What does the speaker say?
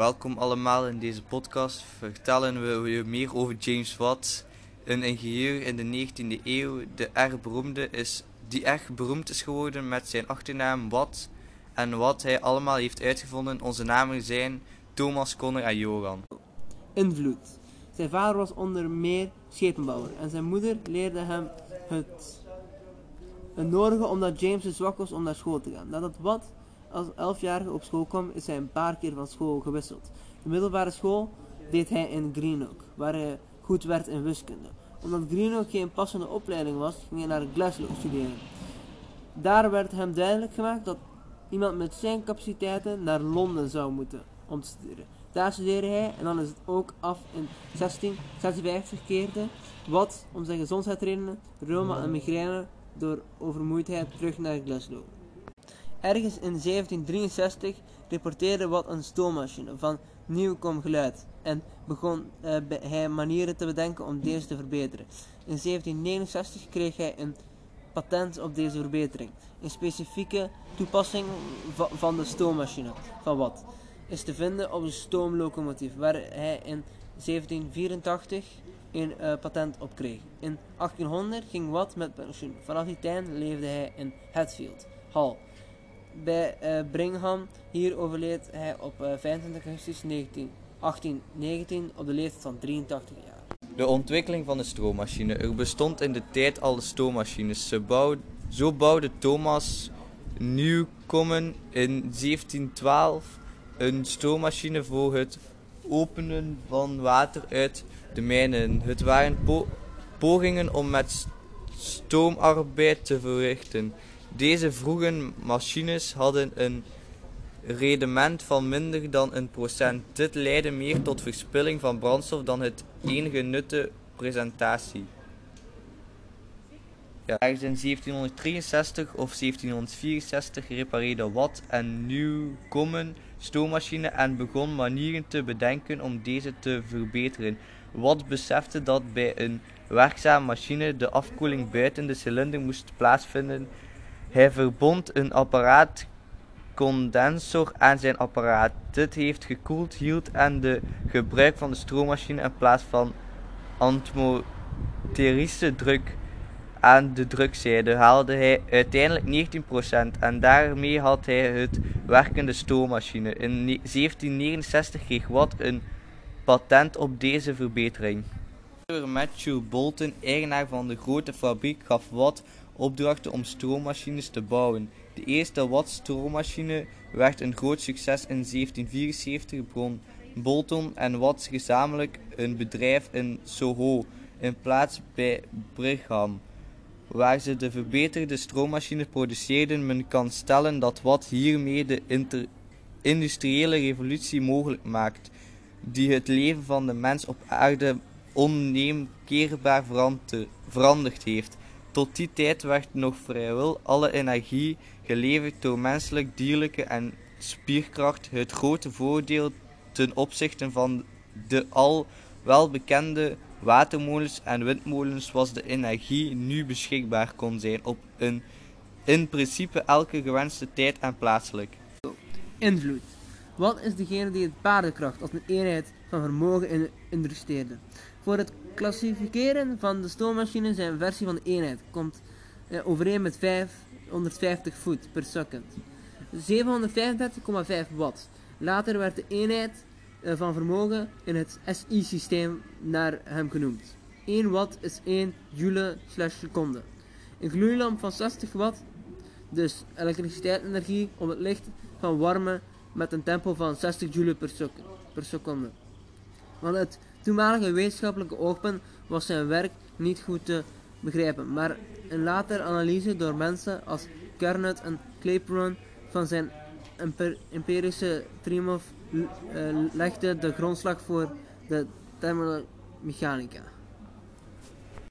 Welkom allemaal in deze podcast. Vertellen we je meer over James Watt, een ingenieur in de 19e eeuw de erg beroemde is, die erg beroemd is geworden met zijn achternaam Watt en wat hij allemaal heeft uitgevonden. Onze namen zijn Thomas, Connor en Johan. Invloed. Zijn vader was onder meer schepenbouwer en zijn moeder leerde hem het, het nodige omdat James te zwak was om naar school te gaan. Nadat Watt als elfjarige op school kwam, is hij een paar keer van school gewisseld. De middelbare school deed hij in Greenock, waar hij goed werd in wiskunde. Omdat Greenock geen passende opleiding was, ging hij naar Glasgow studeren. Daar werd hem duidelijk gemaakt dat iemand met zijn capaciteiten naar Londen zou moeten om te studeren. Daar studeerde hij en dan is het ook af in 1656 keerde wat om zijn gezondheidsredenen, reuma en migraine door overmoeidheid terug naar Glasgow. Ergens in 1763 reporteerde wat een stoommachine van nieuwkom geluid en begon uh, hij manieren te bedenken om deze te verbeteren. In 1769 kreeg hij een patent op deze verbetering. Een specifieke toepassing van de stoommachine van wat is te vinden op een stoomlocomotief, waar hij in 1784 een uh, patent op kreeg. In 1800 ging Watt met pensioen. Vanaf die tijd leefde hij in Hatfield Hall bij uh, Brigham. Hier overleed hij op uh, 25 augustus 19, 1819 op de leeftijd van 83 jaar. De ontwikkeling van de stroommachine. Er bestond in de tijd al stoommachines. Ze zo bouwde Thomas Newcomen in 1712 een stoommachine voor het openen van water uit de mijnen. Het waren po pogingen om met stoomarbeid te verrichten. Deze vroege machines hadden een rendement van minder dan een procent. Dit leidde meer tot verspilling van brandstof dan het enige nutte presentatie. Ja. Ergens in 1763 of 1764 repareerde Watt en Newcomen stoommachine en begon manieren te bedenken om deze te verbeteren. Watt besefte dat bij een werkzame machine de afkoeling buiten de cilinder moest plaatsvinden. Hij verbond een apparaat condensor aan zijn apparaat. Dit heeft gekoeld hield en de gebruik van de stroommachine in plaats van atmosferische druk aan de drukzijde haalde hij uiteindelijk 19% en daarmee had hij het werkende stoommachine. In 1769 kreeg Watt een patent op deze verbetering. Matthew Bolton, eigenaar van de grote fabriek, gaf Watt opdrachten om stroommachines te bouwen. De eerste Watt stroommachine werd een groot succes in 1774 begon Bolton en Watt gezamenlijk een bedrijf in Soho in plaats bij Brigham waar ze de verbeterde stroommachine produceerden. Men kan stellen dat wat hiermee de industriële revolutie mogelijk maakt, die het leven van de mens op aarde onneemkeerbaar veranderd heeft. Tot die tijd werd nog vrijwel alle energie geleverd door menselijk, dierlijke en spierkracht. Het grote voordeel ten opzichte van de al welbekende watermolens en windmolens was de energie nu beschikbaar kon zijn op een in principe elke gewenste tijd en plaatselijk. Invloed. Wat is degene die het paardenkracht als een eenheid van vermogen industreerde? Voor het klassificeren van de stoommachine zijn versie van de eenheid komt eh, overeen met 550 voet per second. 735,5 watt. Later werd de eenheid eh, van vermogen in het SI-systeem naar hem genoemd. 1 watt is 1 joule slash seconde. Een gloeilamp van 60 watt, dus elektriciteitsenergie om het licht van warmen met een tempo van 60 joule per, per seconde. Van het toenmalige wetenschappelijke oogpunt was zijn werk niet goed te begrijpen, maar een later analyse door mensen als Carnot en Clapeyron van zijn empirische Trimov uh, legde de grondslag voor de thermomechanica.